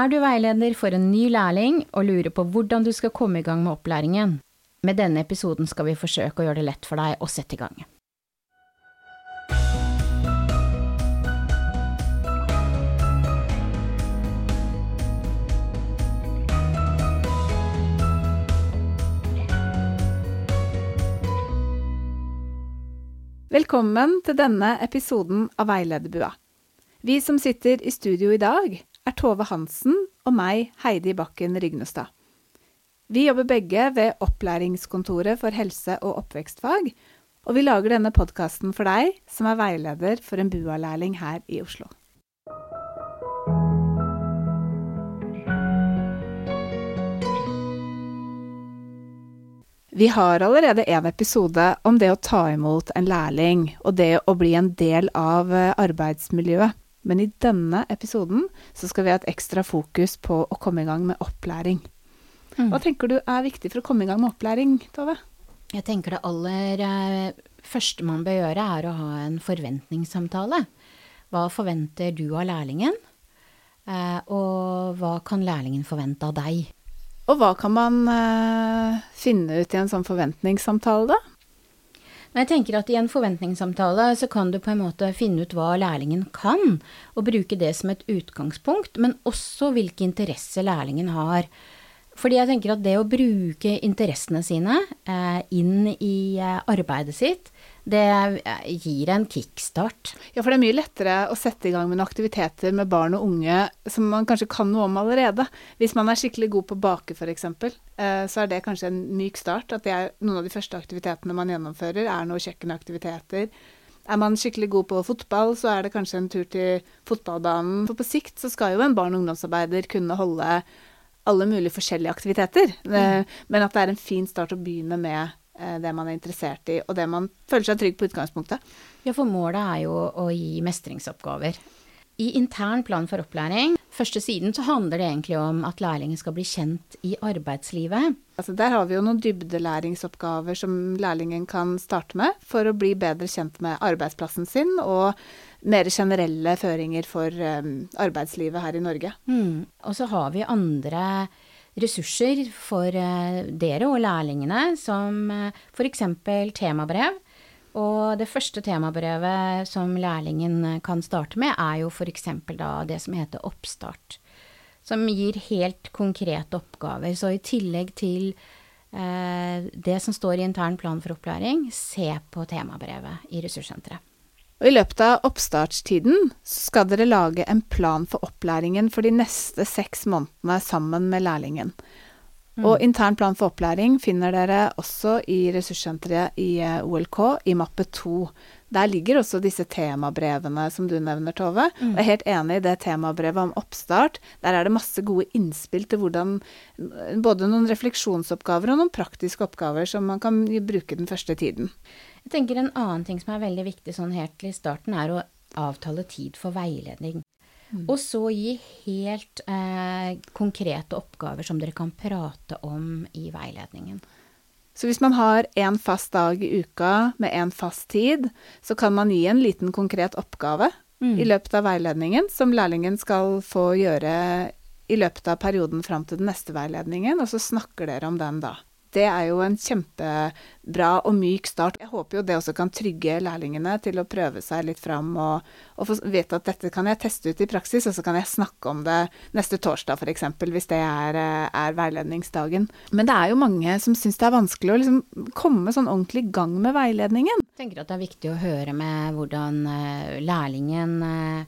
Er du veileder for en ny lærling og lurer på hvordan du skal komme i gang med opplæringen? Med denne episoden skal vi forsøke å gjøre det lett for deg å sette i gang. Velkommen til denne episoden av Veilederbua. Vi som sitter i studio i dag, er Tove Hansen og meg, Heidi Bakken Rygnestad. Vi jobber begge ved Opplæringskontoret for helse- og oppvekstfag, og vi lager denne podkasten for deg som er veileder for en BUA-lærling her i Oslo. Vi har allerede en episode om det å ta imot en lærling, og det å bli en del av eh, arbeidsmiljøet. Men i denne episoden så skal vi ha et ekstra fokus på å komme i gang med opplæring. Mm. Hva tenker du er viktig for å komme i gang med opplæring, Tove? Jeg tenker det aller eh, første man bør gjøre, er å ha en forventningssamtale. Hva forventer du av lærlingen? Eh, og hva kan lærlingen forvente av deg? Og hva kan man eh, finne ut i en sånn forventningssamtale, da? Men jeg tenker at i en forventningssamtale så kan du på en måte finne ut hva lærlingen kan, og bruke det som et utgangspunkt, men også hvilke interesser lærlingen har. Fordi jeg tenker at det å bruke interessene sine eh, inn i eh, arbeidet sitt, det eh, gir en kickstart. Ja, for det er mye lettere å sette i gang med noen aktiviteter med barn og unge som man kanskje kan noe om allerede. Hvis man er skikkelig god på å bake, f.eks., eh, så er det kanskje en myk start. At det er noen av de første aktivitetene man gjennomfører, er noen kjøkkenaktiviteter. Er man skikkelig god på fotball, så er det kanskje en tur til fotballbanen. For på sikt så skal jo en barn- og ungdomsarbeider kunne holde alle mulige forskjellige aktiviteter. Mm. Men at det er en fin start å begynne med eh, det man er interessert i, og det man føler seg trygg på utgangspunktet. Ja, for målet er jo å gi mestringsoppgaver. I intern plan for opplæring, første siden, så handler det egentlig om at lærlingen skal bli kjent i arbeidslivet. Altså der har vi jo noen dybdelæringsoppgaver som lærlingen kan starte med for å bli bedre kjent med arbeidsplassen sin, og mer generelle føringer for um, arbeidslivet her i Norge. Mm. Og så har vi andre ressurser for uh, dere og lærlingene, som uh, f.eks. temabrev. Og det første temabrevet som lærlingen kan starte med, er jo f.eks. da det som heter Oppstart. Som gir helt konkrete oppgaver. Så i tillegg til eh, det som står i intern plan for opplæring, se på temabrevet i ressurssenteret. Og I løpet av oppstartstiden skal dere lage en plan for opplæringen for de neste seks månedene sammen med lærlingen. Mm. Og intern plan for opplæring finner dere også i ressurssenteret i eh, OLK i mappe 2. Der ligger også disse temabrevene som du nevner, Tove. Mm. Jeg er helt enig i det temabrevet om oppstart. Der er det masse gode innspill til hvordan Både noen refleksjonsoppgaver og noen praktiske oppgaver som man kan bruke den første tiden. Jeg tenker En annen ting som er veldig viktig sånn helt til starten, er å avtale tid for veiledning. Mm. Og så gi helt eh, konkrete oppgaver som dere kan prate om i veiledningen. Så hvis man har én fast dag i uka med én fast tid, så kan man gi en liten konkret oppgave mm. i løpet av veiledningen som lærlingen skal få gjøre i løpet av perioden fram til den neste veiledningen, og så snakker dere om den da. Det er jo en kjempebra og myk start. Jeg håper jo det også kan trygge lærlingene til å prøve seg litt fram og, og vite at dette kan jeg teste ut i praksis, og så kan jeg snakke om det neste torsdag f.eks., hvis det er, er, veiledningsdagen. Men det er jo mange som syns det er vanskelig å liksom komme sånn ordentlig i gang med veiledningen. Jeg tenker at det er viktig å høre med hvordan lærlingen lærlingen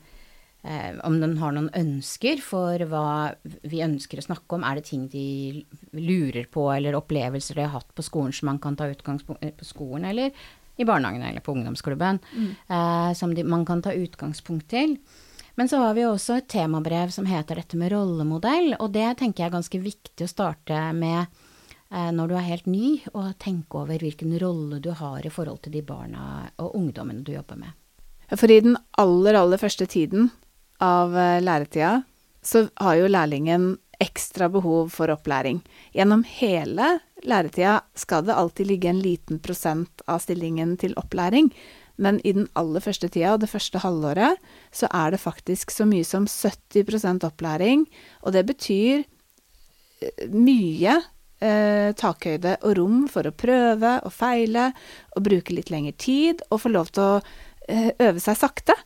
eh, Eh, om den har noen ønsker for hva vi ønsker å snakke om. Er det ting de lurer på, eller opplevelser de har hatt på skolen som man kan ta utgangspunkt på skolen, eller i barnehagen eller på ungdomsklubben, mm. eh, som de, man kan ta utgangspunkt til. Men så har vi også et temabrev som heter dette med rollemodell, og det tenker jeg er ganske viktig å starte med eh, når du er helt ny, og tenke over hvilken rolle du har i forhold til de barna og ungdommene du jobber med. For i den aller, aller første tiden av eh, læretida, så har jo lærlingen ekstra behov for opplæring. Gjennom hele læretida skal det alltid ligge en liten prosent av stillingen til opplæring, Men i den aller første tida, og det første halvåret, så er det faktisk så mye som 70% opplæring. Og det betyr eh, mye eh, takhøyde og rom for å prøve og feile, og bruke litt lengre tid, og få lov til å eh, øve seg sakte.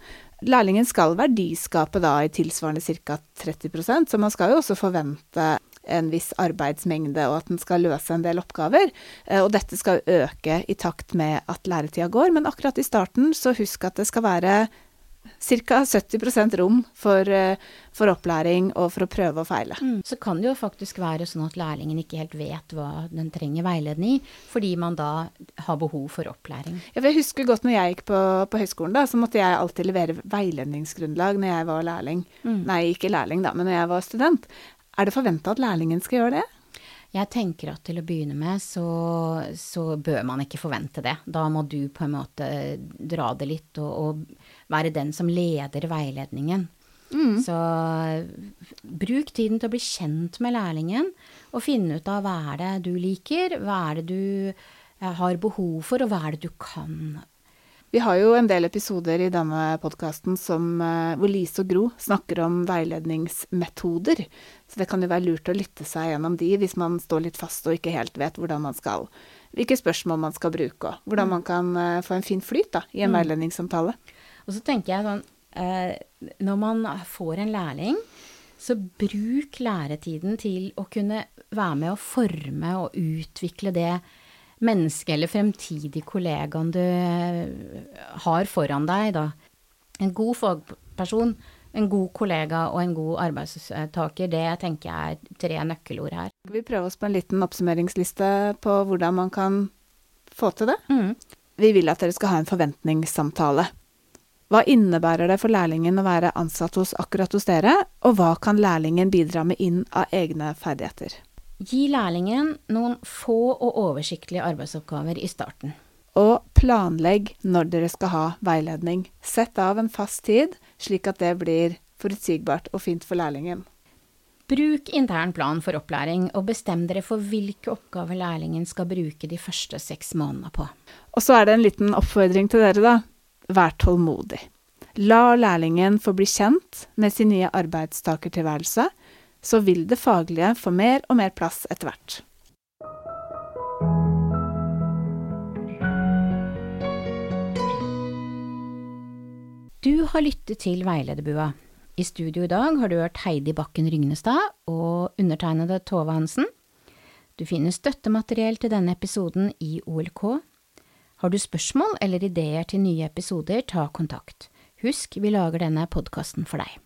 Lærlingen skal verdiskape da i tilsvarende ca. 30% så man skal jo også forvente en viss arbeidsmengde, og at den skal løse en del oppgaver. Eh, og dette skal øke i takt med at læretida går, men akkurat i starten så husk at det skal være ca. 70% rom for, eh, for, opplæring og for å prøve og feile. Mm. Så kan det jo faktisk være sånn at lærlingen ikke helt vet hva den trenger veiledning i, fordi man da har behov for opplæring. Ja, jeg husker godt når jeg gikk på, på høyskolen, da, så måtte jeg alltid levere veiledningsgrunnlag når jeg var lærling. Mm. Nei, ikke lærling, da, men når jeg var student. Er det forventa at lærlingen skal gjøre det? Jeg tenker at til å begynne med så, så, bør man ikke forvente det. Da må du på en måte dra det litt og, og være den som leder veiledningen. Mm. Så bruk tiden til å bli kjent med lærlingen og finne ut av hva er det du liker, hva er det du eh, har behov for, og hva er det du kan vi har jo en del episoder i denne podkasten uh, hvor Lise og Gro snakker om veiledningsmetoder. Så det kan jo være lurt å lytte seg gjennom de hvis man står litt fast og ikke helt vet hvordan man skal Hvilke spørsmål man skal bruke, og hvordan man kan uh, få en fin flyt da, i en mm. veiledningssamtale. Og så tenker jeg sånn uh, Når man får en lærling, så bruk læretiden til å kunne være med å forme og utvikle det menneske eller fremtidig kollegaen du har foran deg, da. En god fagperson, en god kollega og en god arbeidstaker, det tenker jeg er tre nøkkelord her. Vi prøver oss på en liten oppsummeringsliste på hvordan man kan få til det. Mm. Vi vil at dere skal ha en forventningssamtale. Hva innebærer det for lærlingen å være ansatt hos akkurat hos dere, og hva kan lærlingen bidra med inn av egne ferdigheter? Gi lærlingen noen få og oversiktlige arbeidsoppgaver i starten. Og planlegg når dere skal ha veiledning. Sett av en fast tid, slik at det blir forutsigbart og fint for lærlingen. Bruk intern plan for opplæring, og bestem dere for hvilke oppgaver lærlingen skal bruke de første seks månedene på. Og så er det en liten oppfordring til dere, da. Vær tålmodig. La lærlingen få bli kjent med sin nye arbeidstakertilværelse så vil det faglige få mer og mer plass etter hvert. Du har lyttet til Veilederbua. I studio i dag har du hørt Heidi Bakken Rygnestad og undertegnede Tove Hansen. Du finner støttemateriell til denne episoden i OLK. Har du spørsmål eller ideer til nye episoder, ta kontakt. Husk, vi lager denne podkasten for deg.